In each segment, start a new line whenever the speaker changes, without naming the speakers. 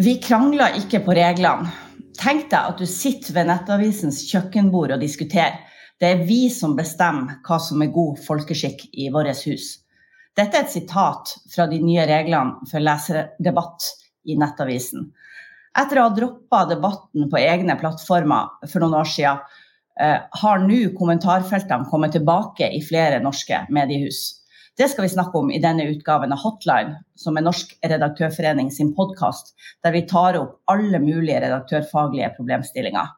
Vi krangla ikke på reglene. Tenk deg at du sitter ved Nettavisens kjøkkenbord og diskuterer. Det er vi som bestemmer hva som er god folkeskikk i vårt hus. Dette er et sitat fra de nye reglene for leserdebatt i Nettavisen. Etter å ha droppa debatten på egne plattformer for noen år siden, eh, har nå kommentarfeltene kommet tilbake i flere norske mediehus. Det skal vi snakke om i denne utgaven av Hotline, som er Norsk redaktørforening sin podkast, der vi tar opp alle mulige redaktørfaglige problemstillinger.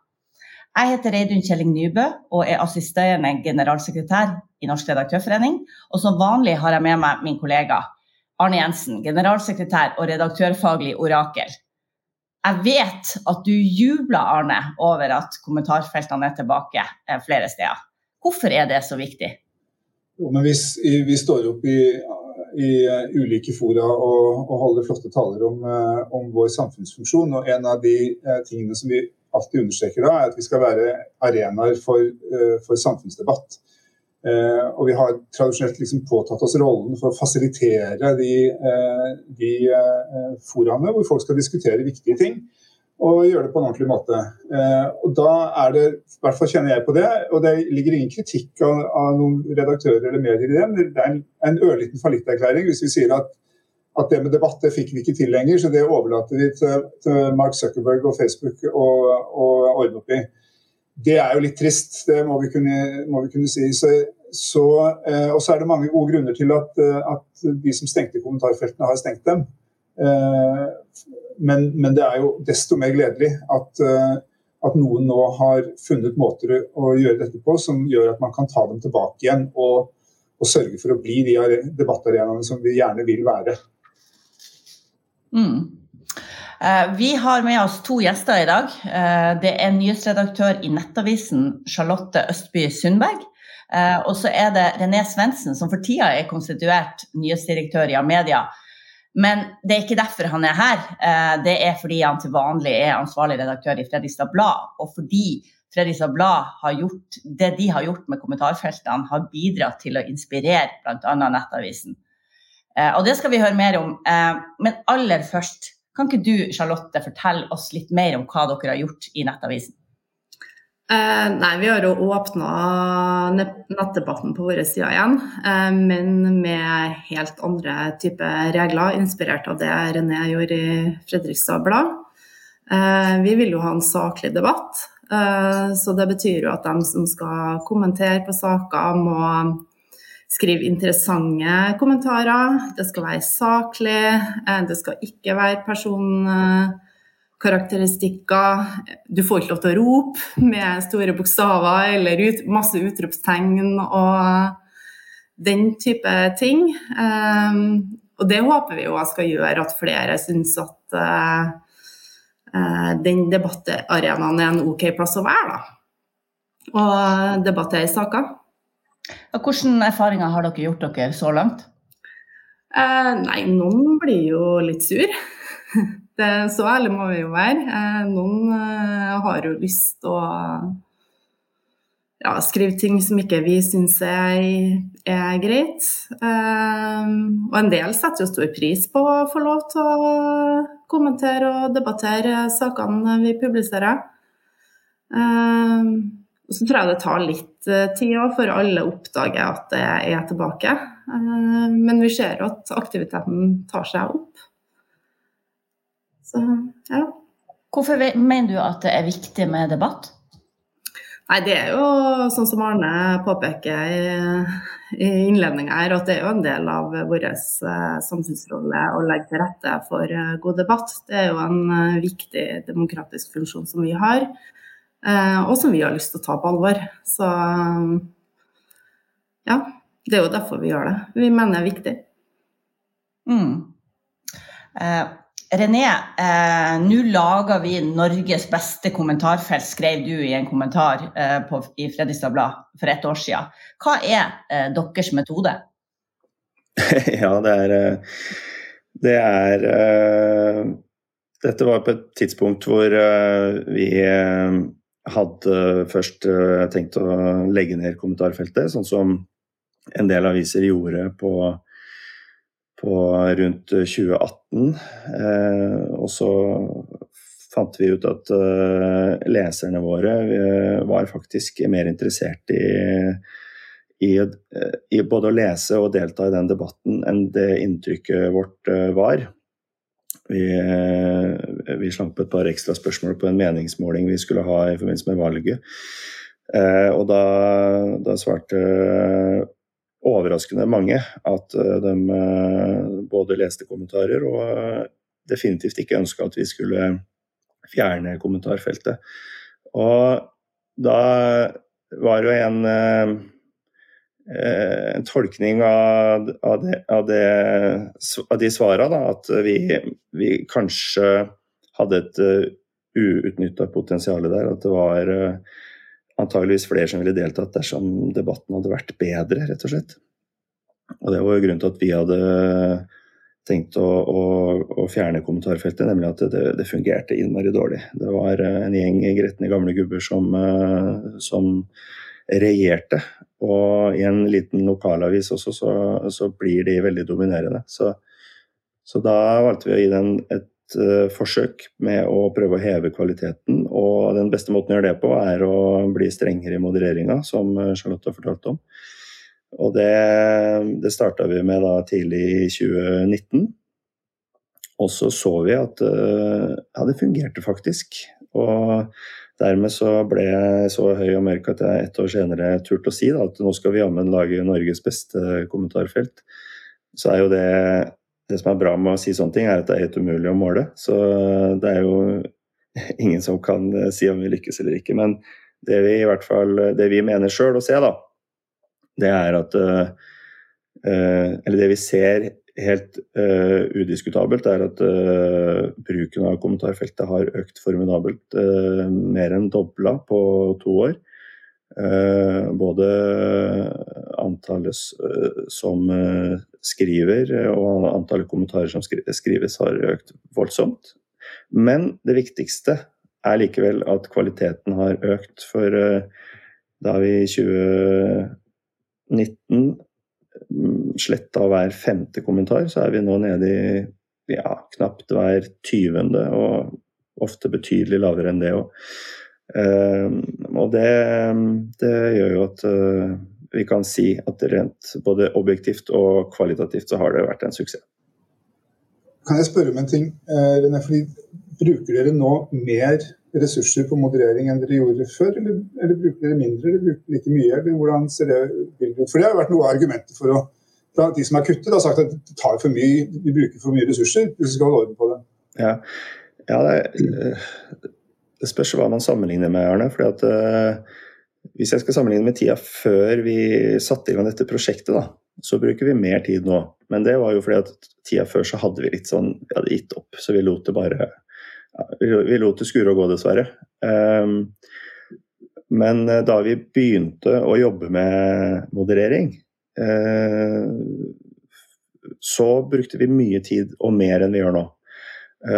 Jeg heter Reidun Kjelling Nybø og er assisterende generalsekretær i Norsk redaktørforening. Og som vanlig har jeg med meg min kollega Arne Jensen, generalsekretær og redaktørfaglig orakel. Jeg vet at du jubler, Arne, over at kommentarfeltene er tilbake eh, flere steder. Hvorfor er det så viktig?
Men vi, vi står opp i, i uh, ulike fora og, og, holder flotte taler om, uh, om, vår samfunnsfunksjon. Og en av de uh, tingene som vi alltid understreker da, er at vi skal være arenaer for, for samfunnsdebatt. og vi har tradisjonelt liksom påtatt oss rollen for å fasilitere de, de foraene hvor folk skal diskutere viktige ting og gjøre det på en ordentlig måte. Eh, og da er det, i hvert fall kjenner jeg på det, og det ligger ingen kritikk av, av noen redaktører eller medier i det, men det er en, en ørliten fallitterklæring hvis vi sier at, at, det med debatt det fikk vi ikke til lenger, så det overlater vi til, til Mark Zuckerberg og Facebook å ordne opp i. Det er jo litt trist, det må vi kunne, må vi kunne si. Så, så, eh, og så er det mange gode grunner til at, at de som stengte kommentarfeltene, har stengt dem. Eh, men, men, det er jo desto mer gledelig at, eh, at, noen nå har funnet måter å gjøre dette på som gjør at man kan ta dem tilbake igjen og, og sørge for å bli de debattarenaene som vi gjerne vil være.
Mm. Eh, vi har med oss to gjester i dag. Det er nyhetsredaktør i Nettavisen Charlotte Østby Sundberg. Og så er det René Svendsen, som for tida er konstituert nyhetsdirektør i Amedia. Men det er ikke derfor han er her. Eh, det er fordi han til vanlig er ansvarlig redaktør i Fredrikstad Blad. Og fordi Fredrikstad Blad har gjort det de har gjort med kommentarfeltene, har bidratt til å inspirere bl.a. Nettavisen. Eh, og det skal vi høre mer om. Eh, men aller først, kan ikke du Charlotte, fortelle oss litt mer om hva dere har gjort i Nettavisen?
Eh, nei, vi har jo åpna nettdebatten på våre sider igjen, eh, men med helt andre typer regler, inspirert av det René gjorde i Fredrikstad Blad. Eh, vi vil jo ha en saklig debatt, eh, så det betyr jo at de som skal kommentere på saker, må skrive interessante kommentarer. Det skal være saklig, eh, det skal ikke være person karakteristikker. Du får ikke lov til å rope med store bokstaver eller ut, masse utropstegn og den type ting. Um, og det håper vi jo skal gjøre at flere syns at uh, uh, den debattarenaen er en OK plass å være, da. Og debattere saker.
Hvilke erfaringer har dere gjort dere så langt?
Uh, nei, noen blir jo litt sur. Det, så ærlig må vi jo være. Eh, noen eh, har jo lyst til å ja, skrive ting som ikke vi syns er, er, greit. Eh, og en del setter jo stor pris på å få lov til å kommentere og debattere sakene vi publiserer. Og så tror jeg det tar litt tid òg før alle oppdager at det er tilbake. Men vi ser at aktiviteten tar seg opp.
Så, ja. Hvorfor mener du at det er viktig med debatt?
Nei, Det er jo sånn som Arne påpeker i, i innledninga her, at det er jo en del av vår eh, samfunnsrolle å legge til rette for eh, god debatt. Det er jo en eh, viktig demokratisk funksjon som vi har, og som vi har lyst til å ta på alvor. Så ja, det er jo derfor vi gjør det. Vi mener det er viktig.
Mm. Eh, René, eh, nå lager vi Norges beste kommentarfelt, skrev du i en kommentar eh, på, i Fredrikstad Blad for et år siden. Hva er eh, deres metode?
ja, det er eh, Det er eh, Dette var på et tidspunkt hvor eh, vi hadde først tenkt å legge ned kommentarfeltet, sånn som en del aviser gjorde på på rundt 2018. Eh, og så fant vi ut at eh, leserne våre eh, var faktisk mer interessert i, i, i, både å lese og delta i den debatten enn det inntrykket vårt var. Vi, vi slank på et par ekstra spørsmål på en meningsmåling vi skulle ha i forbindelse med valget. og da, da svarte overraskende mange at eh, de eh, både leste kommentarer og eh, definitivt ikke ønska at vi skulle fjerne kommentarfeltet. Og da var jo en, en tolkning av, av, det, av, det, av de svarene at vi, vi, kanskje hadde et uutnytta potensial der. At det var antageligvis flere som ville deltatt dersom debatten hadde vært bedre, rett og slett. Og det var jo grunnen til at vi hadde tenkt å, å, å fjerne kommentarfeltet, nemlig at det, det, fungerte innmari dårlig. Det var en gjeng gretne gamle gubber som, som regjerte. Og i en liten lokalavis også, så, så blir de veldig dominerende. Så, så da valgte vi å gi den et forsøk med å prøve å heve kvaliteten. Og den beste måten å gjøre det på, er å bli strengere i modereringa, som eh, Charlotte har fortalt om. Og det, det starta vi med da tidlig i 2019. Og så så vi at uh, ja, det fungerte faktisk. Og dermed så ble jeg så høy og mørk at jeg ett år senere turte å si da, at nå skal vi jammen lage Norges beste kommentarfelt. Så er jo det det som er bra med å si sånne ting, er at det er helt umulig å måle. Så det er jo ingen som kan eh, si om vi lykkes eller ikke. Men det vi i hvert fall det vi mener sjøl å se, da, det er at Eller det vi ser helt udiskutabelt, er at bruken av kommentarfeltet har økt formidabelt. mer enn dobla på to år. Både antallet som skriver, og antallet kommentarer som skrives, har økt voldsomt. Men det viktigste er likevel at kvaliteten har økt. For eh, da vi i 2019 mm, sletta hver femte kommentar, så er vi nå nede i ja, knapt hver tyvende, og ofte betydelig lavere enn det òg. Uh, og det, det, gjør jo at uh, vi kan si at rent både objektivt og kvalitativt så har det vært en suksess.
Kan jeg spørre om en ting, eh, René? Fordi Bruker dere nå mer ressurser på moderering enn dere gjorde før, eller, eller bruker dere mindre, eller bruker like mye? eller hvordan ser det ut? For Det har vært noe av argumentet for å de som har kuttet, har sagt at det tar for mye, vi bruker for mye ressurser hvis vi skal holde orden på det.
Ja, ja det, er, det, spørs hva man sammenligner med, Arne. fordi at uh, hvis jeg skal sammenligne med tida før vi satte i gang dette prosjektet, da, så bruker vi mer tid nå. Men det var jo fordi at tida før så hadde vi litt sånn Vi hadde gitt opp, så vi lot det bare Vi lot det skure og gå, dessverre. Um, men eh, da vi begynte å jobbe med moderering, uh, så brukte vi mye tid og mer enn vi gjør nå.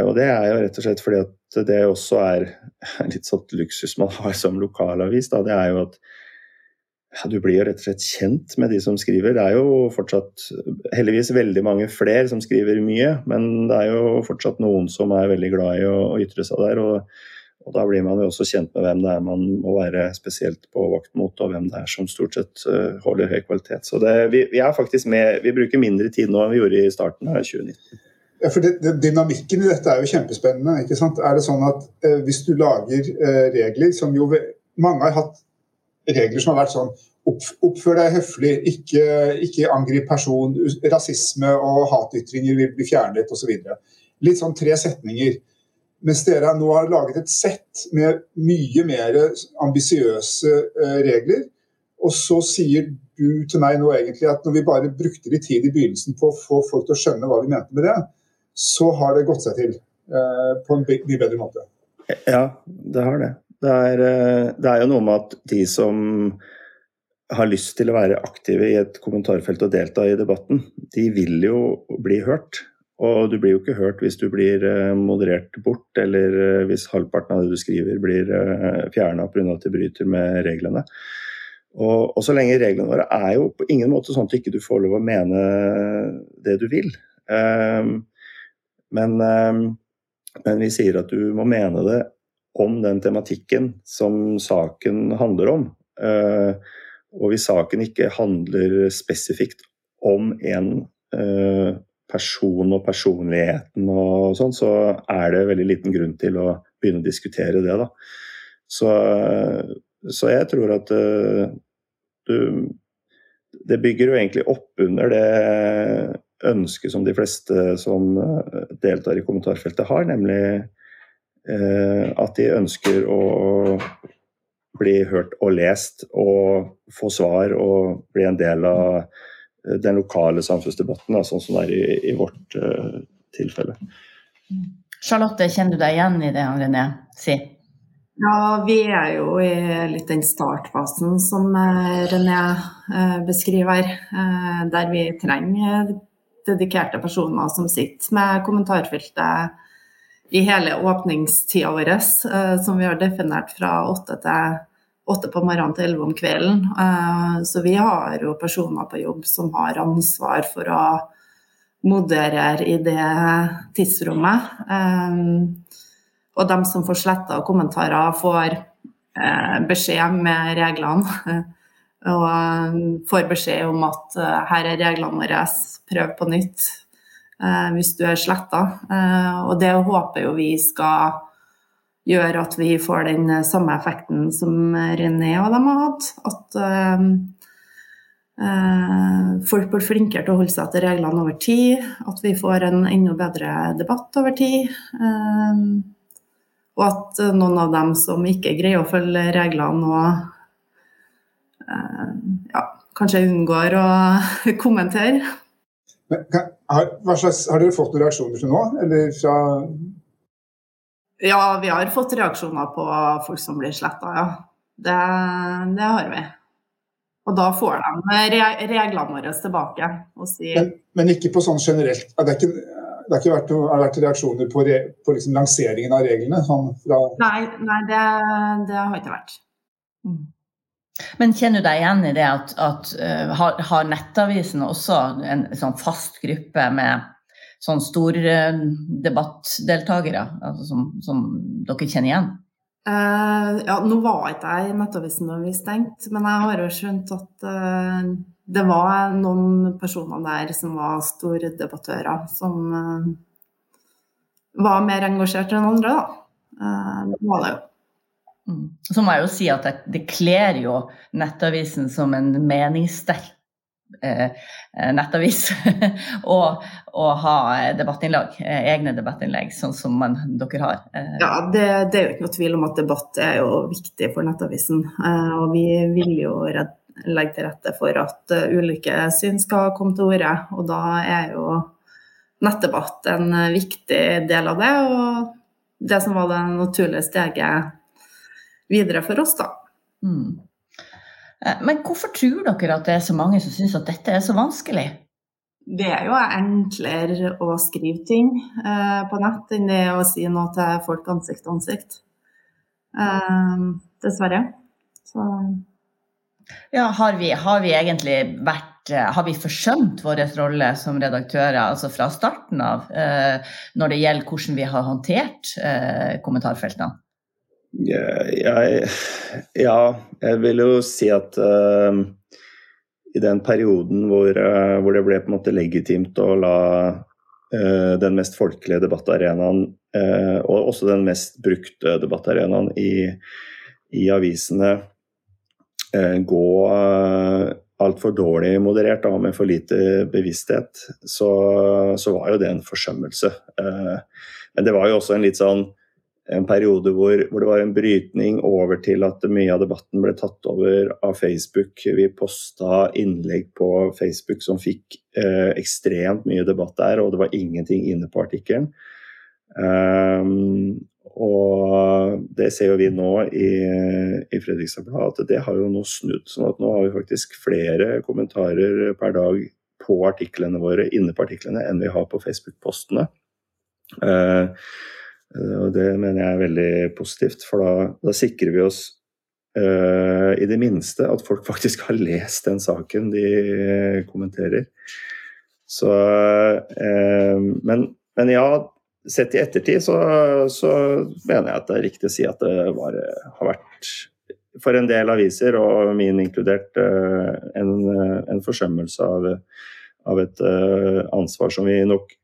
Og det er jo rett og slett fordi at det også er litt sånn luksus man har som lokalavis, da, det er jo at ja, du blir jo rett og slett kjent med de som skriver. Det er jo fortsatt heldigvis veldig mange flere som skriver mye, men det er jo fortsatt noen som er veldig glad i å, å ytre seg der. Og, og, da blir man jo også kjent med hvem det er man må være spesielt på vakt mot, og hvem det er som stort sett uh, holder høy kvalitet. Så det, vi, vi, er faktisk med, vi bruker mindre tid nå enn vi gjorde i starten av 2019.
Ja, for det, det, Dynamikken i dette er jo kjempespennende. ikke sant? Er det sånn at eh, Hvis du lager eh, regler som jo Mange har hatt regler som har vært sånn opp, Oppfør deg høflig, ikke, ikke angrip person, rasisme og hatytringer vil bli fjernet osv. Litt sånn tre setninger. Mens dere nå har laget et sett med mye mer ambisiøse eh, regler. Og så sier du til meg nå egentlig at når vi bare brukte litt tid i begynnelsen på å få folk til å skjønne hva vi mente med det, så har det gått seg til eh, på en mye bedre måte.
Ja, det har det. Det er, eh, det er, jo noe med at de som har lyst til å være aktive i et kommentarfelt og delta i debatten, de vil jo bli hørt. Og du blir jo ikke hørt hvis du blir eh, moderert bort, eller hvis halvparten av det du skriver blir fjerna pga. at de bryter med reglene. Og, og, så lenge reglene våre er jo på ingen måte sånn at du ikke får lov å mene det du vil. Um, men, um, men vi sier at du må mene det om den tematikken som saken handler om. Uh, og hvis saken ikke handler spesifikt om en uh, person og personligheten og sånn, så er det veldig liten grunn til å begynne å diskutere det, da. Så, så jeg tror at uh, du Det bygger jo egentlig opp under det ønsket som de fleste som deltar i kommentarfeltet har, nemlig uh, at de ønsker å bli hørt og lest og få svar og bli en del av eh, den lokale samfunnsdebatten, sånn som det er i, i vårt uh, tilfelle.
Charlotte, kjenner du deg igjen i det René sier?
Ja, vi er jo i litt den startfasen som eh, René beskriver, der vi trenger dedikerte personer som sitter med kommentarfeltet i hele åpningstida vår, uh, som vi har definert fra åtte til åtte på morgenen til elleve om kvelden. Uh, så vi har jo personer på jobb som har ansvar for å moderere i det tidsrommet. Um, og de som får sletta kommentarer, får beskjed med reglene. og får beskjed om at her er reglene våre, prøv på nytt. Eh, hvis du er sletta. Eh, og det håper jo vi skal gjøre at vi får den samme effekten som René og dem har hatt. At eh, folk blir flinkere til å holde seg til reglene over tid. At vi får en enda bedre debatt over tid. og at noen av dem som ikke greier å følge reglene nå, ja, kanskje unngår å kommentere.
Men, har, slags, har, dere fått noen reaksjoner til nå? Eller fra
Ja, vi har fått reaksjoner på folk som blir sletta, ja. Det, det, har vi. Og da får de reglene våre tilbake. Si,
men, men, ikke på sånn generelt Det ikke, det har ikke vært, har vært reaksjoner på, re, på liksom lanseringen av reglene? Sånn
nei, nei det, det, har ikke vært. Mm.
Men kjenner du deg igjen i det at, at uh, har, har, Nettavisen også en sånn fast gruppe med sånn store debattdeltakere, altså som, som, dere kjenner igjen?
Uh, ja, nå var ikke jeg i Nettavisen da vi stengte, men jeg har jo skjønt at uh, det var noen personer der som var store debattører, som var mer engasjert enn andre, da. det var det jo.
Mm. Så må jeg jo si at det, kler jo Nettavisen som en meningssterk eh, eh nettavis å ha debattinnlag, eh, egne debattinnlegg, sånn som man, dere har.
Eh. Ja, det, det, er jo ikke noe tvil om at debatt er jo viktig for Nettavisen. Eh, og vi vil jo legge til rette for at uh, ulike syn skal komme til orde. Og da er jo nettdebatt en viktig del av det. Og det som var det naturlige steget videre for oss, da. Mm.
Eh, men hvorfor tror dere at det er så mange som syns at dette er så vanskelig?
Det er jo enklere å skrive ting eh, på nett enn det å si noe til folk ansikt til ansikt. Eh, dessverre. Så
ja, har vi, har vi, egentlig vært Har vi forsømt vår rolle som redaktører altså fra starten av eh, når det gjelder hvordan vi har håndtert kommentarfeltene?
Jeg, ja, jeg vil jo si at uh, i den perioden hvor, uh, hvor, det ble på en måte legitimt å la uh, den mest folkelige debattarenaen, og også den mest brukte debattarenaen i, i avisene, gå altfor dårlig moderert, og med for lite bevissthet, så, så, var jo det en forsømmelse. men det var jo også en litt sånn en periode hvor, hvor, det var en brytning over til at mye av debatten ble tatt over av Facebook. Vi posta innlegg på Facebook som fikk eh, ekstremt mye debatt der, og det var ingenting inne på artikkelen. Um, og det ser jo vi nå i, i Fredrikstad Blad, at det har jo nå snudd. sånn at nå har vi faktisk flere kommentarer per dag på artiklene våre, inne på artiklene enn vi har på Facebook-postene. Uh, og Det mener jeg er veldig positivt, for da, da sikrer vi oss uh, i det minste at folk faktisk har lest den saken de kommenterer. Så, uh, men, men, ja, sett i ettertid så, så, mener jeg at det er riktig å si at det var, har vært for en del aviser, og min inkludert, en, en forsømmelse av, av et ansvar som vi nok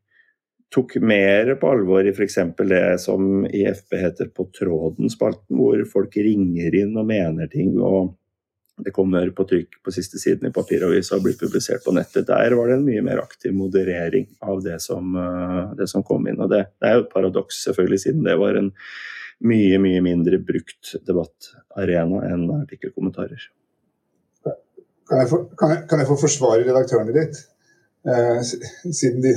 tok mer på alvor i f.eks. det som i FB heter På tråden-spalten, hvor folk ringer inn og mener ting. og det kommer på trykk på siste siden i papiravisa og blir publisert på nettet. Der var det en mye mer aktiv moderering av det som, eh, det som kom inn. Og det, det er jo et paradoks, selvfølgelig, siden det var en mye, mye mindre brukt debattarena enn artikkelkommentarer.
Kan jeg, få, kan, jeg, kan jeg få forsvare redaktørene ditt? Eh, siden de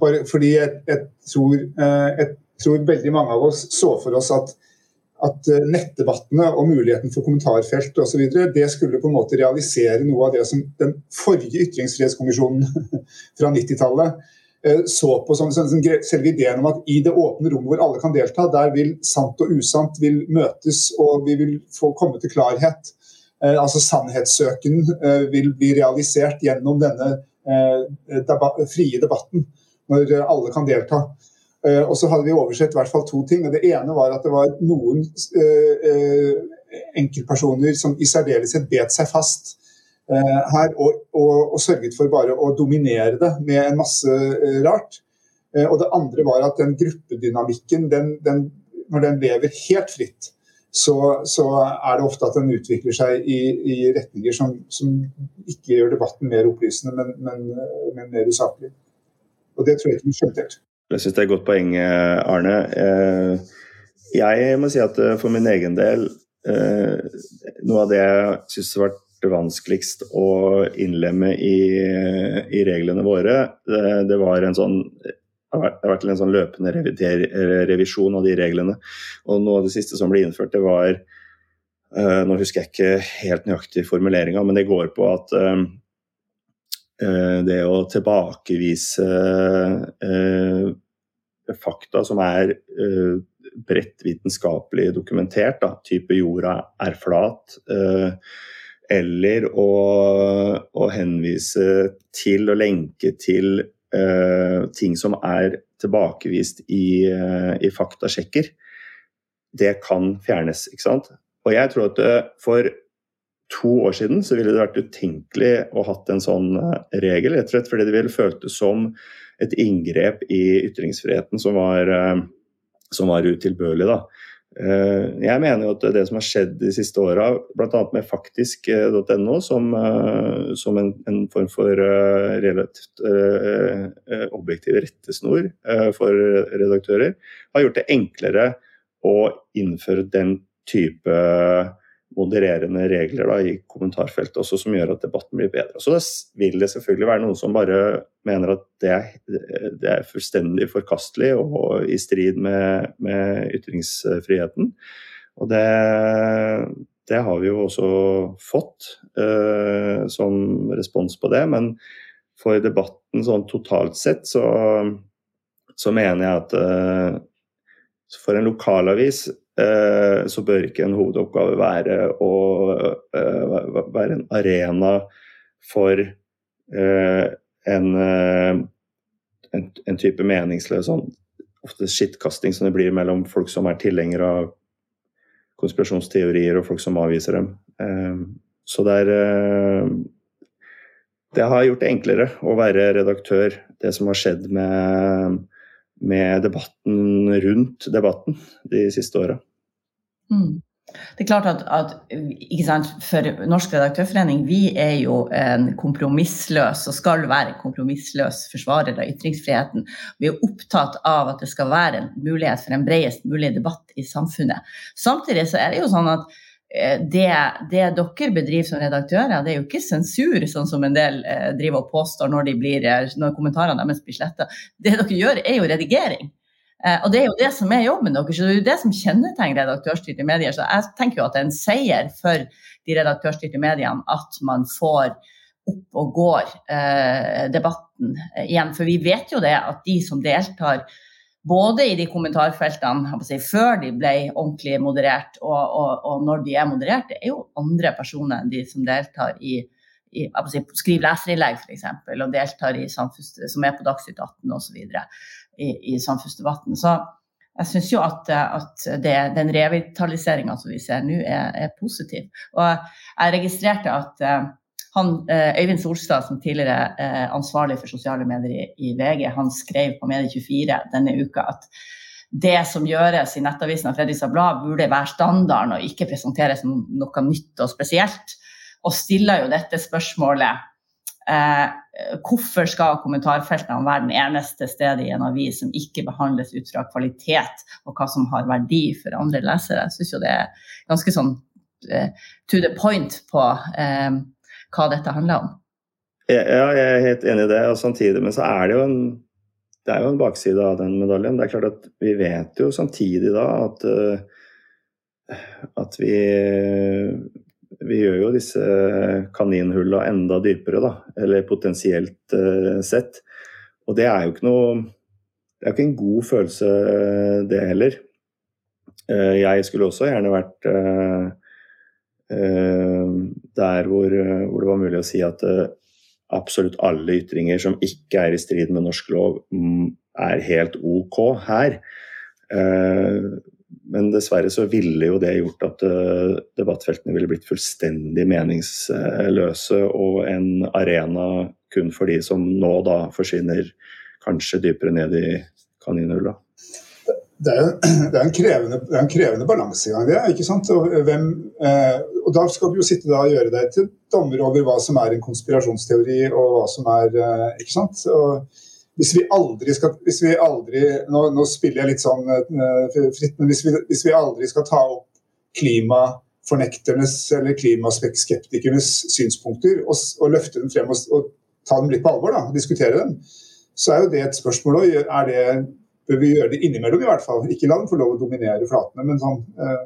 bare fordi jeg, jeg, tror, eh, jeg, tror, veldig mange av oss så for oss at, at eh, nettdebattene og muligheten for kommentarfelt osv. det skulle på en måte realisere noe av det som den forrige ytringsfrihetskommisjonen fra 90-tallet eh, så på som, som, selve ideen om at i det åpne rommet hvor alle kan delta, der vil sant og usant vil møtes, og vi vil få komme til klarhet. altså Sannhetssøken vil bli realisert gjennom denne Eh, debatt, frie debatten, når alle kan delta. Eh, og så hadde vi oversett i hvert fall to ting. og Det ene var at det var noen eh, enkeltpersoner som i særdeleshet bet seg fast her og, og, og, sørget for bare å dominere det med en masse rart. Og det andre var at den gruppedynamikken, den, den, når den lever helt fritt, så, så, er det ofte at den utvikler seg i, i retninger som, som, ikke gjør debatten mer opplysende, men, men, men mer usaklig. Og det tror jeg ikke vi skjønte helt.
Jeg syns det er et godt poeng, Arne. Eh, jeg må si at eh, for min egen del eh, Noe av det jeg syns har vært vanskeligst å innlemme i, i reglene våre, det, det var en sånn det har vært en sånn løpende revisjon av de reglene. Og Noe av det siste som ble innført, det var uh, Nå husker jeg ikke helt nøyaktig formuleringa, men det går på at uh, det å tilbakevise fakta som er bredt vitenskapelig dokumentert, da, type jorda er flat, eller å, å henvise til og lenke til ting som er tilbakevist i, uh, i, faktasjekker, det kan fjernes. ikke sant? Og jeg tror at uh, for to år siden så ville det vært utenkelig å hatt en sånn regel, rett og slett fordi det ville føltes som et inngrep i ytringsfriheten som var, som var utilbørlig. da. Eh, jeg mener jo at det som har skjedd de siste åra, bl.a. med faktisk.no som, eh, som en, en, form for eh, relativt objektiv rettesnor for redaktører, har gjort det enklere å innføre den type modererende regler da, i kommentarfeltet også, som gjør at debatten blir bedre. Så det vil det selvfølgelig være noen som bare mener at det er, det er fullstendig forkastelig og i strid med, med ytringsfriheten. Og det, det, har vi jo også fått uh, som respons på det. Men for debatten sånn totalt sett så, så mener jeg at uh, for en lokalavis Eh, så bør ikke en hovedoppgave være å eh, være en arena for eh, en, en, en type meningsløs sånn ofte skittkasting som det blir mellom folk som er tilhengere av konspirasjonsteorier og folk som avviser dem. Så det er Det har gjort det enklere å være redaktør, det som har skjedd med med debatten rundt debatten de siste åra.
Mm. Det er klart at, at sant, For Norsk redaktørforening vi er jo en kompromissløs og skal være en kompromissløs forsvarer av ytringsfriheten. Vi er opptatt av at det skal være en mulighet for en bredest mulig debatt i samfunnet. Samtidig så er det jo sånn at eh, det, det dere bedriver som redaktører, det er jo ikke sensur, sånn som en del eh, driver og påstår når, de blir, eh, når kommentarene deres blir sletta. Det dere gjør, er jo redigering. Eh, og det er jo det som er jobben deres, det er jo det som kjennetegner redaktørstyrte medier. Så jeg tenker jo at det er en seier for de redaktørstyrte mediene at man får opp og går eh, debatten igjen. For vi vet jo det at de som deltar både i de kommentarfeltene si, før de ble ordentlig moderert, og, og, og, når de er moderert, det er jo andre personer enn de som deltar i, i si, skriv leserinnlegg f.eks. og deltar i samfunns, som er på Dagsnytt 18 osv i, i samfunnsdebatten. Så jeg syns jo at, at det, den revitaliseringa som vi ser nå, er, er, positiv. Og jeg registrerte at uh, han, uh, Øyvind Solstad, som tidligere er ansvarlig for sosiale medier i, i, VG, han skrev på Medie24 denne uka at det som gjøres i Nettavisen av Fredrikstad Blad, burde være standarden og ikke presenteres som noe nytt og spesielt. Og stiller jo dette spørsmålet Eh, hvorfor skal kommentarfeltene være den eneste stedet i en avis som ikke behandles ut fra kvalitet og hva som har verdi for andre lesere? Jeg syns jo det er ganske sånn eh, to the point på eh, hva dette handler om.
Ja, jeg er helt enig i det. og Samtidig men så er det jo en det er jo en bakside av den medaljen. Det er klart at Vi vet jo samtidig da at, uh, at vi vi gjør jo disse kaninhullene enda dypere, da. Eller potensielt uh, sett. Og det er jo ikke noe Det er ikke en god følelse, uh, det heller. Uh, jeg skulle også gjerne vært der hvor, hvor, det var mulig å si at absolutt alle ytringer som ikke er i strid med norsk lov, mm, er helt OK her. Men dessverre så ville jo det gjort at uh, debattfeltene ville blitt fullstendig meningsløse og en arena kun for de som nå da forsvinner kanskje dypere ned i kaninhulla.
Det er, det er, en krevende, det er en krevende balansegang, det. ikke sant? Og, hvem, eh, og, Da skal du jo sitte da og gjøre deg til dommer over hva som er en konspirasjonsteori, og hva som er eh, ikke sant? Og, hvis vi aldri skal hvis vi aldri, nå, nå spiller jeg litt sånn uh, fritt, men hvis vi, hvis vi, aldri skal ta opp klimafornekternes eller klimaskeptikernes synspunkter og, og, løfte dem frem og, og, ta dem litt på alvor, da, diskutere dem, så er jo det et spørsmål òg. Bør vi gjøre det innimellom, i hvert fall? Ikke la dem få lov å dominere flatene, men sånn uh,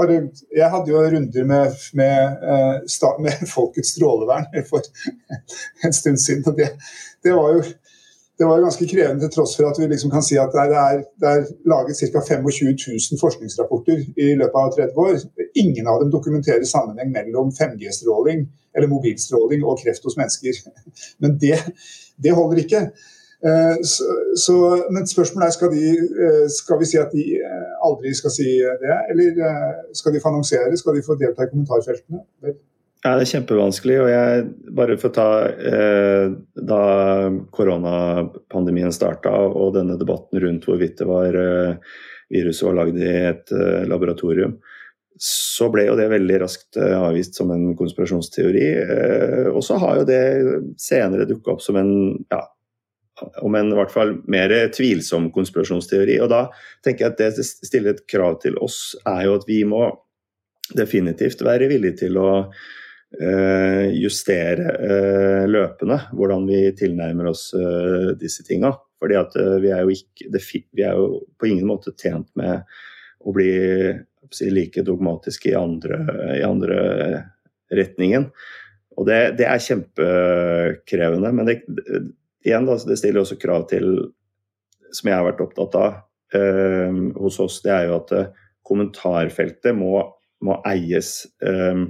bare, jeg hadde jo runder med, med, med, med Folkets strålevern for en stund siden. og det, det var jo det var ganske krevende til tross for at vi liksom kan si at det er, det er laget ca. 25 000 forskningsrapporter i løpet av 30 år. Ingen av dem dokumenterer sammenheng mellom 5G-stråling eller mobilstråling og kreft hos mennesker. Men det, det holder ikke. Eh, så, så, men spørsmålet er skal, de, eh, skal vi si at de eh, aldri skal si det, eller skal de få annonsere? Skal de få delta i kommentarfeltene? Vel,
ja, Det er kjempevanskelig. og jeg, Bare for å ta eh, Da koronapandemien starta og denne debatten rundt hvorvidt det var eh, viruset var lagd i et eh, laboratorium, så ble jo det veldig raskt eh, avvist som en konspirasjonsteori. Eh, og så har jo det senere dukka opp som en ja, om en i hvert fall mer tvilsom konspirasjonsteori. Og da tenker jeg at det stiller et krav til oss, er jo at vi må definitivt være villige til å justere eh, løpende hvordan vi tilnærmer oss eh, disse tinga. Fordi at vi er, ikke, vi er, jo på ingen måte tjent med å bli si, like dogmatiske i andre, i andre retningen. Og det, det, er kjempekrevende. Men det, igjen, da, det stiller også krav til, som jeg har vært opptatt av eh, hos oss, det er jo at kommentarfeltet må, må eies eh,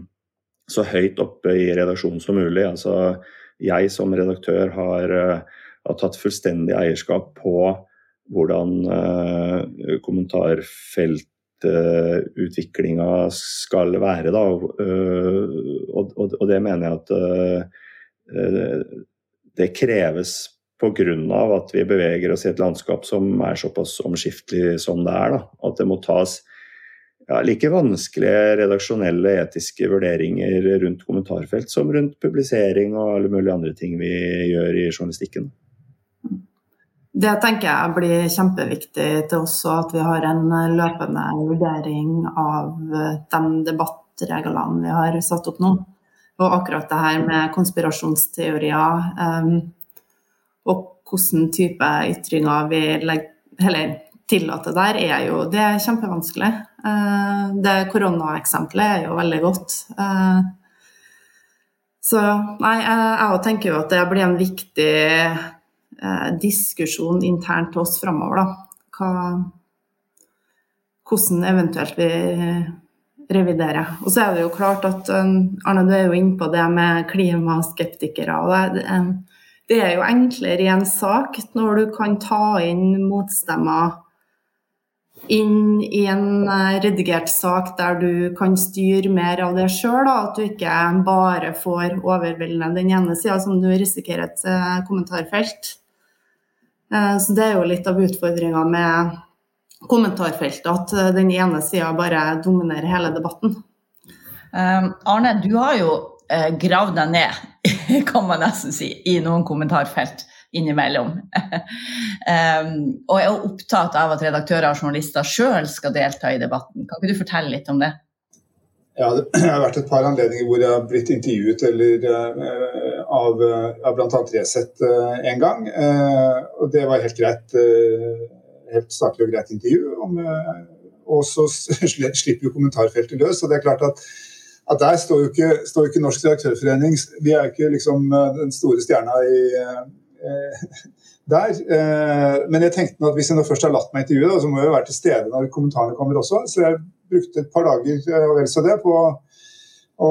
så høyt oppe i redaksjonen som mulig. Altså, jeg som redaktør har, uh, har tatt fullstendig eierskap på hvordan uh, kommentarfeltutviklinga uh, skal være. Da. Uh, og, og, og, det mener jeg at det kreves pga. at vi beveger oss i et landskap som er såpass omskiftelig som det er. Da. At det må tas ja, like vanskelige redaksjonelle, etiske vurderinger rundt kommentarfelt som rundt publisering og alle mulige andre ting vi gjør i journalistikken.
Det tenker jeg blir kjempeviktig til oss, at vi har en løpende vurdering av de debattreglene vi har satt opp nå. Og akkurat det her med konspirasjonsteorier um, og hvilken type ytringer vi legger, eller tillater der, er jo det er kjempevanskelig. Uh, det koronaeksempelet er jo veldig godt. Uh, så nei, jeg, tenker jo at det blir en viktig diskusjon internt til oss framover, da. Hvordan eventuelt vi reviderer. Og så er det jo klart at Arne, du er jo inne på det med klimaskeptikere. og det, det er jo enklere i en sak når du kan ta inn motstemmer inn i en eh, redigert sak der du kan styre mer av det sjøl. At du ikke bare får overveldende den ene sida, som du risikerer et eh, kommentarfelt. Eh, så det er jo litt av utfordringa med kommentarfeltet at den ene sida bare dominerer hele debatten.
Arne, du har jo gravd deg ned, kan man nesten si, i noen kommentarfelt innimellom. um, og er opptatt av at redaktører og journalister sjøl skal delta i debatten. Kan ikke du fortelle litt om det?
Ja, Det har vært et par anledninger hvor jeg har blitt intervjuet eller, uh, av, av bl.a. Resett uh, en gang. og det var helt greit helt saklig og greit intervju. Om, eh, og så slipper jo kommentarfeltet løs. og det er klart at, at Der står jo, ikke, står jo ikke Norsk redaktørforening Vi er jo ikke liksom eh, den store stjerna i, eh, der. Eh, men jeg tenkte at hvis jeg nå først har latt meg intervjue, så må jeg jo være til stede når kommentarene kommer også. Så jeg brukte et par dager eh, og vel så det på å,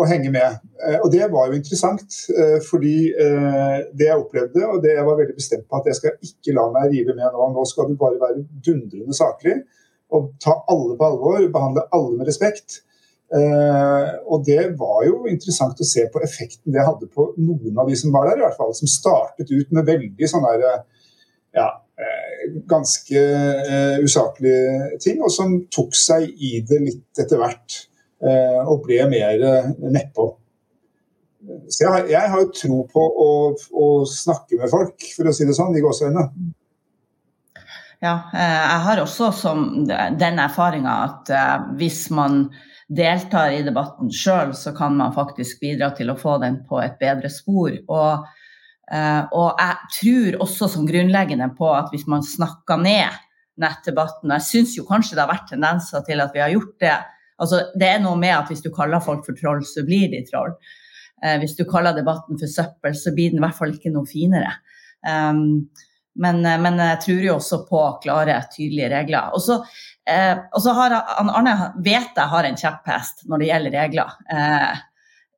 å henge med. Eh, og det var jo interessant, eh, fordi eh, det jeg opplevde, og det jeg var veldig bestemt på at jeg skal ikke la meg rive med nå. Nå skal du bare være dundrende saklig og ta alle på alvor, behandle alle med respekt. Og det var jo interessant å se på effekten det hadde på noen av de som var der, i hvert fall. Som startet ut med veldig sånn der ja, ganske usaklige ting, og som tok seg i det litt etter hvert. Uh, og ble mer uh, nedpå. Så jeg, jeg, har jo tro på å, å, snakke med folk, for å si det sånn, i gåseøynene.
Ja, eh, jeg har også som den erfaringa at hvis man deltar i debatten sjøl, så kan man faktisk bidra til å få den på et bedre spor. Og, og jeg tror også som grunnleggende på at hvis man snakker ned nettdebatten Jeg syns jo kanskje det har vært tendenser til at vi har gjort det Altså, det er noe med at hvis du kaller folk for troll, så blir de troll. Eh, hvis du kaller debatten for søppel, så blir den i hvert fall ikke noe finere. Um, men, eh, men, jeg tror jo også på klare, tydelige regler. Og så, eh, har Arne vet jeg har en kjepphest når det gjelder regler. Eh,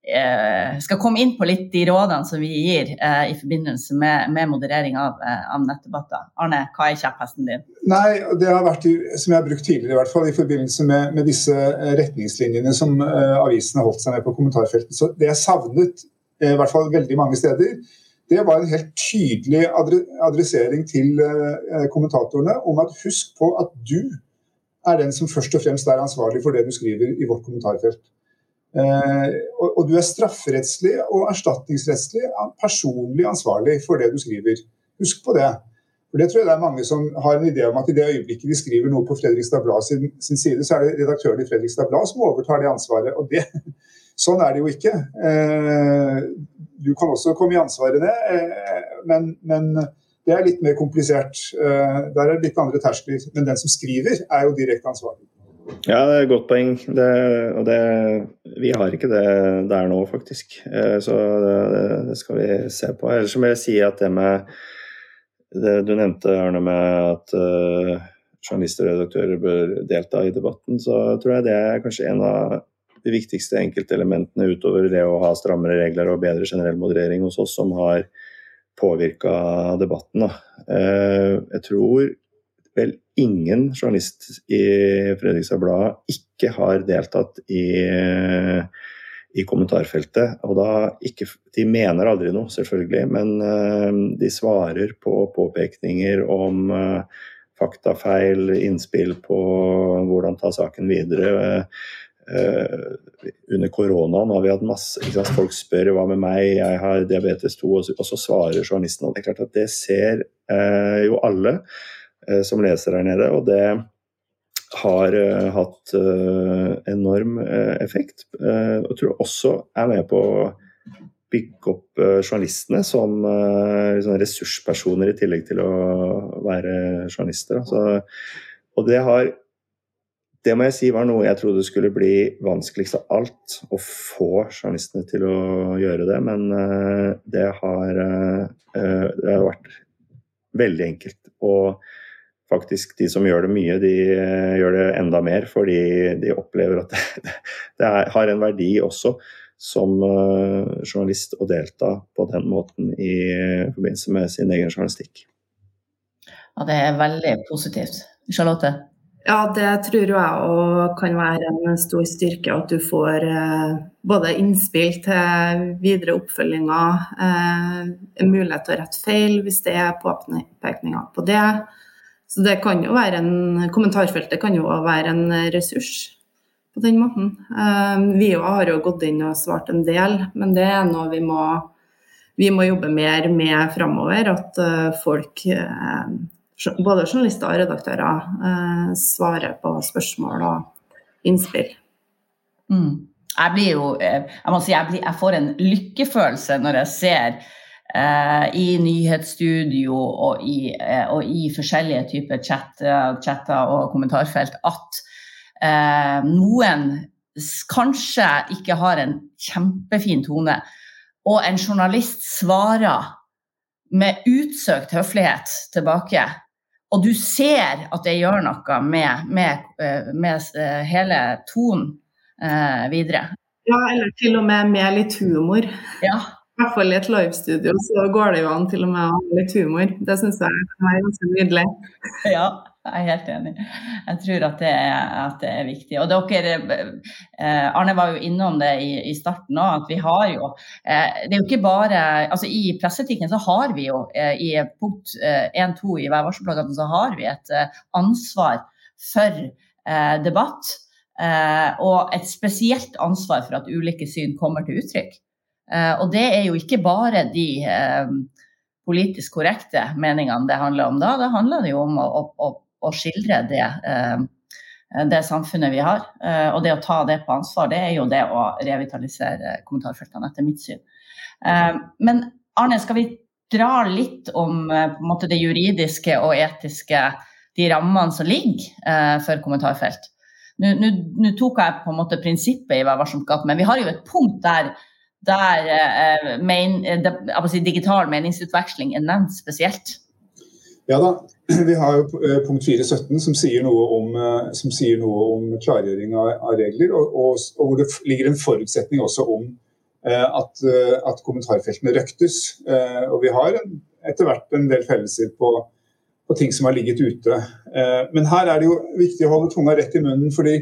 eh, skal komme inn på litt de rådene som vi gir eh, i forbindelse med, med moderering av, eh, av, nettdebatter. Arne, hva er kjepphesten din?
Nei, Det har vært, som jeg har brukt tidligere, i hvert fall i forbindelse med, med disse eh, retningslinjene som avisen avisene holdt seg med på kommentarfeltet. Så Det jeg savnet, i hvert fall veldig mange steder, det var en helt tydelig adressering til kommentatorene om at husk på at du er den som først og fremst er ansvarlig for det du skriver i vårt kommentarfelt. Eh, og, du er strafferettslig og erstatningsrettslig personlig ansvarlig for det du skriver. Husk på det. For det tror jeg det er mange som har en idé om at i det øyeblikket de skriver noe på Fredrikstad Blad sin, sin, side, så er det redaktøren i Fredrikstad Blad som overtar det ansvaret. Og det, sånn er det jo ikke. Eh, du kan også komme i ansvaret det, eh, men, men det er litt mer komplisert. Der er det litt andre terskler. Men den som skriver, er jo direkte ansvarlig.
Ja, det er et godt poeng. Det, og det, vi har ikke det der nå, faktisk. Eh, så det, det skal vi se på. Ellers må jeg si at det med det du nevnte, Arne, med at uh, journalister og redaktører bør delta i debatten, så tror jeg det er kanskje en av de viktigste enkeltelementene utover det å ha strammere regler og bedre generell moderering hos oss, som har påvirka debatten. Uh, jeg tror vel ingen journalist i Fredrikstad Blad ikke har deltatt i, i kommentarfeltet. Og da ikke, de mener aldri noe, selvfølgelig, men uh, de svarer på påpekninger om uh, faktafeil, innspill på hvordan ta saken videre. Uh, under koronaen har vi hatt masse sant, Folk spør hva med meg, jeg har diabetes 2, og så, og så svarer journalisten. Og det er klart at det ser uh, jo alle uh, som leser her nede, og det har hatt enorm effekt. og tror også er med på å bygge opp journalistene som liksom ressurspersoner i tillegg til å være journalister. Så, og det har det må jeg si var noe jeg trodde skulle bli vanskeligst av alt, å få journalistene til å gjøre det. Men uh, det, har, uh, det har vært veldig enkelt. Og faktisk de som gjør det mye, de gjør det enda mer. Fordi de opplever at det, det er, har en verdi også som journalist å delta på den måten i forbindelse med sin egen journalistikk.
Ja, det er veldig positivt. Charlotte?
Ja, det tror jeg òg kan være en stor styrke. At du får eh, både innspill til videre oppfølginger, eh, en mulighet til å rette feil hvis det er påpekninger på det. Så det kan jo være en, Kommentarfeltet kan jo være en ressurs på den måten. Eh, vi har jo gått inn og svart en del, men det er noe vi må, vi må jobbe mer med framover. At folk både journalister og redaktører eh, svarer på spørsmål og innspill.
Mm. Jeg blir jo eh, Jeg må si jeg, blir, jeg får en lykkefølelse når jeg ser eh, i nyhetsstudio og i, eh, og i forskjellige typer chatter, chatter og kommentarfelt at eh, noen kanskje ikke har en kjempefin tone, og en journalist svarer med utsøkt høflighet tilbake og du ser at det gjør noe med, med, eh, med eh, hele tonen eh, videre.
Ja, eller til og med med litt humor.
Ja.
I hvert fall i et livestudio så går det jo an til og med å ha litt humor. Det syns jeg er ganske nydelig.
Ja, jeg er helt enig. Jeg tror at det er, at det er viktig. Og dere, eh, Arne var jo innom det i, i starten òg, at vi har jo eh, Det er jo ikke bare altså I presseetikken så har vi jo eh, i punkt 1-2 i værvarselplakaten så har vi et ansvar for debatt. og et spesielt ansvar for at ulike syn kommer til uttrykk. og det er jo ikke bare de politisk korrekte meningene det handler om da. Det handler jo om å, å, å skildre det, eh, det, samfunnet vi har. Eh, og det å ta det på ansvar, det er jo det å revitalisere kommentarfeltene, etter mitt syn. Eh, men Arne, skal vi dra litt om måte, det juridiske og etiske, de rammene som ligger for kommentarfelt? Nå tok jeg på en måte prinsippet i Vær varsom-gata, men vi har jo et punkt der der eh, main, si, digital meningsutveksling er nevnt spesielt.
Ja da, vi har jo eh, punkt 4.17 som, sier noe om, eh, som sier noe om klargjøring av, av regler, og, og, og, hvor det ligger en forutsetning også om eh, at, at, kommentarfeltene røktes. og vi har en, etter hvert en del fellelser på, på, ting som har ligget ute. men her er det jo viktig å holde tunga rett i munnen, fordi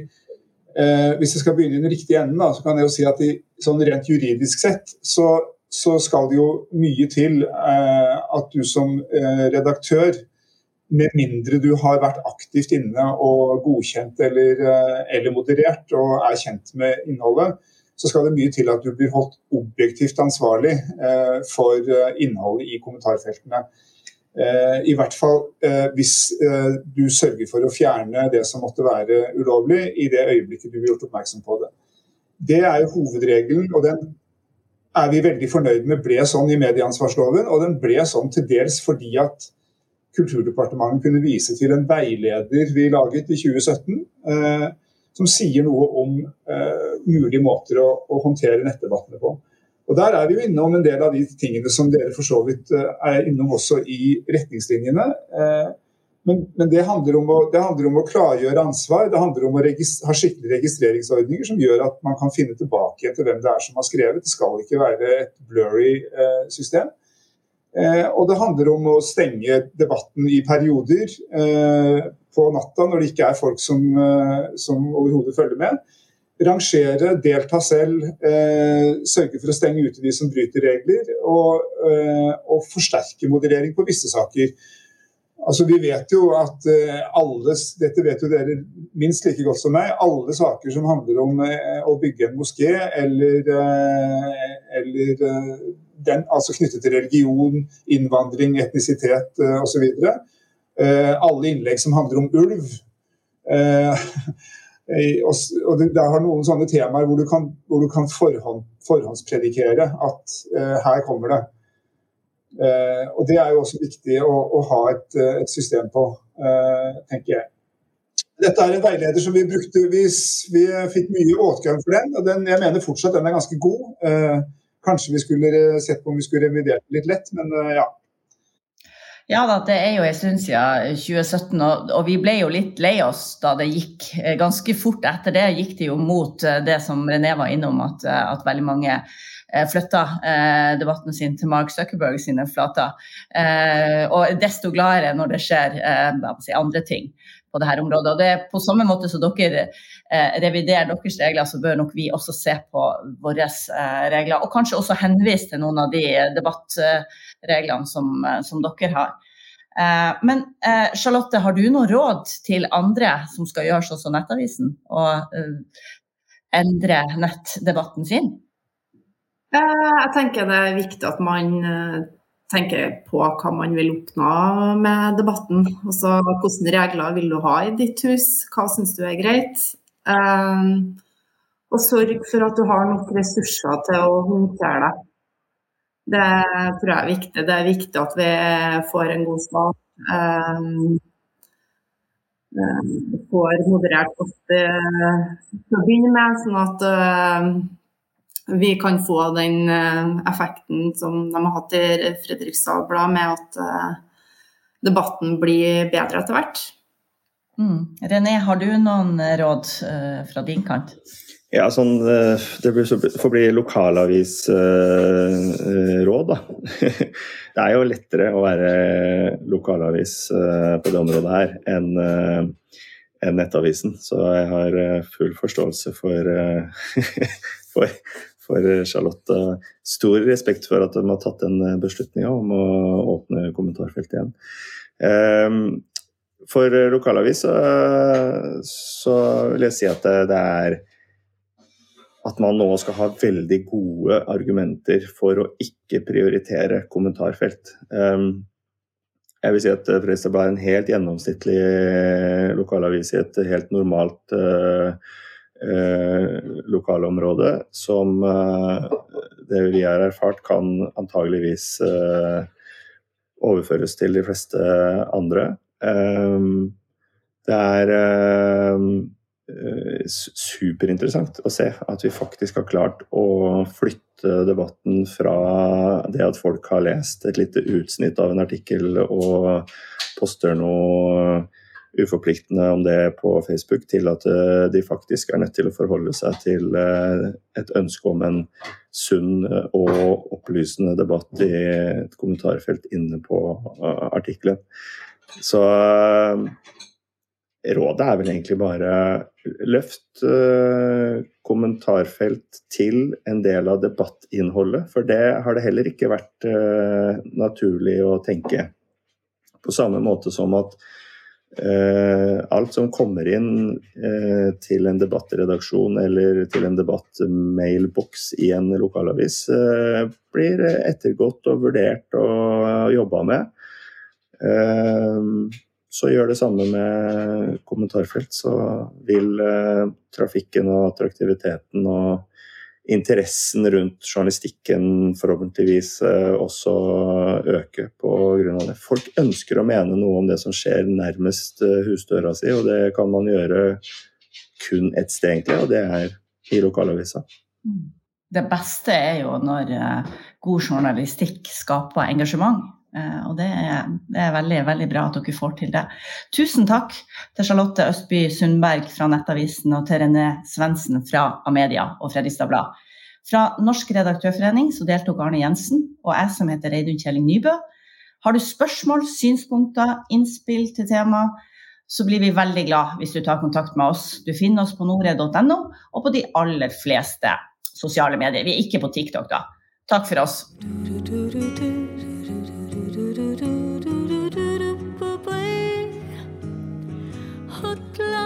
hvis jeg skal begynne i den riktige enden, da, så kan jeg jo si at i, sånn rent juridisk sett så så skal det jo mye til eh, at du som eh, redaktør, med mindre du har vært aktivt inne og godkjent eller, eh, eller, moderert og er kjent med innholdet, så skal det mye til at du blir holdt objektivt ansvarlig eh, for eh, innholdet i kommentarfeltene. Eh, I hvert fall hvis du sørger for å fjerne det som måtte være ulovlig, i det øyeblikket du blir gjort oppmerksom på det. Det er jo hovedregelen, og den er vi veldig fornøyd med ble sånn i medieansvarsloven. Og den ble sånn til dels fordi at Kulturdepartementet kunne vise til en veileder vi laget i 2017, eh, som sier noe om eh, mulige måter å, å, håndtere nettdebattene på. Og Der er vi jo innom en del av de tingene som dere for så vidt eh, er innom også i retningslinjene. Eh, men, men det, handler å, det, handler om å, klargjøre ansvar. Det handler om å ha skikkelige registreringsordninger som gjør at man kan finne tilbake til hvem det er som har skrevet. Det skal ikke være et blurry eh, system. Eh, og det handler om å stenge debatten i perioder eh, på natta når det ikke er folk som, eh, som overhodet følger med. Rangere, delta selv, eh, sørge for å stenge ute de som bryter regler. Og, eh, og forsterke moderering på visse saker. Altså, Vi vet jo at uh, alle, dette vet jo dere minst like godt som meg, alle saker som handler om å bygge en moské eller, eller den, altså knyttet til religion, innvandring, etnisitet uh, osv. Uh, alle innlegg som handler om ulv. og, og det, det, har noen sånne temaer hvor du kan, hvor du kan forhånd, forhåndspredikere at her kommer det. Eh, og Det er jo også viktig å, å ha et, et, system på, tenker jeg. Dette er en veileder som vi brukte hvis vi fikk mye åtgang for den. og den, Jeg mener fortsatt den er ganske god. Kanskje vi skulle sett på om vi skulle revidert det litt lett, men ja.
Ja da, det er jo en stund siden 2017, og, og, vi ble jo litt lei oss da det gikk ganske fort etter det. Gikk det jo mot det som René var innom, at, at veldig mange Eh, flytta eh, debatten sin til Mark Zuckerberg sine flater. Eh, og desto gladere når det skjer si, andre ting på dette området. Og det er På samme måte som dere reviderer deres regler, så bør nok vi også se på våre regler. Og kanskje også henvise til noen av de debattreglene som, som dere har. Men Charlotte, har du noe råd til andre som skal gjøre sånn som Nettavisen, og endre nettdebatten sin?
Eh, jeg tenker det er viktig at man eh, tenker på hva man vil oppnå med debatten. Altså hvilke regler vil du ha i ditt hus, hva syns du er greit. Um, og sørg for at du har nok ressurser til å håndtere det. Det tror jeg er viktig. Det er viktig at vi får en god start. Får moderert oss til å begynne med, sånn at vi kan få den eh, effekten som de har hatt i Fredrikstad Blad, med at eh, debatten blir bedre etter hvert.
Mm. René, har du noen råd uh, fra din kant?
Ja, sånn, Det får bli lokalavisråd, da. Det er jo lettere å være lokalavis på det området her enn enn Nettavisen. Så jeg har full forståelse for, for, for Charlotte. Stor respekt for at de har tatt den beslutninga om å åpne kommentarfeltet igjen. Ehm, for lokalavis så vil jeg si at det er at man nå skal ha veldig gode argumenter for å ikke prioritere kommentarfelt. Ehm, jeg vil si at Fredrikstad Blad er en helt gjennomsnittlig lokalavis i et helt normalt eh, lokalområdet som eh, det vi har erfart kan antageligvis eh, overføres til de fleste andre. Eh, det er superinteressant å se at vi faktisk har klart å flytte debatten fra det at folk har lest et lite utsnitt av en artikkel og poster noe uforpliktende om det på Facebook, til at eh, de faktisk er nødt til å forholde seg til eh, et ønske om en sunn og opplysende debatt i et kommentarfelt inne på eh, artikkelen. Så rådet er vel egentlig bare løft kommentarfelt til en del av debattinnholdet, for det har det heller ikke vært naturlig å tenke. På samme måte som at alt som kommer inn uh, til en debattredaksjon eller til en debattmailboks i en lokalavis, uh, blir ettergått og vurdert og jobba med. så gjør det samme med kommentarfelt, så vil trafikken og attraktiviteten og interessen rundt journalistikken forhåpentligvis eh, også øke pga. det. Folk ønsker å mene noe om det som skjer nærmest eh, husdøra si, og det kan man gjøre kun ett sted, egentlig, og det er i lokalavisa. Mm.
Det beste er jo når eh, god journalistikk skaper engasjement. Og det er, det er, veldig, veldig bra at dere får til det. Tusen takk til Charlotte Østby Sundberg fra Nettavisen og til René Svendsen fra Amedia og Fredrikstad Blad. Fra Norsk redaktørforening så deltok Arne Jensen og jeg som heter Reidun Kjelling Nybø. Har du spørsmål, synspunkter, innspill til tema, så blir vi veldig glad hvis du tar kontakt med oss. Du finner oss på nordred.no og på de aller fleste sosiale medier. Vi er ikke på TikTok, da. Takk for oss.
Hotline.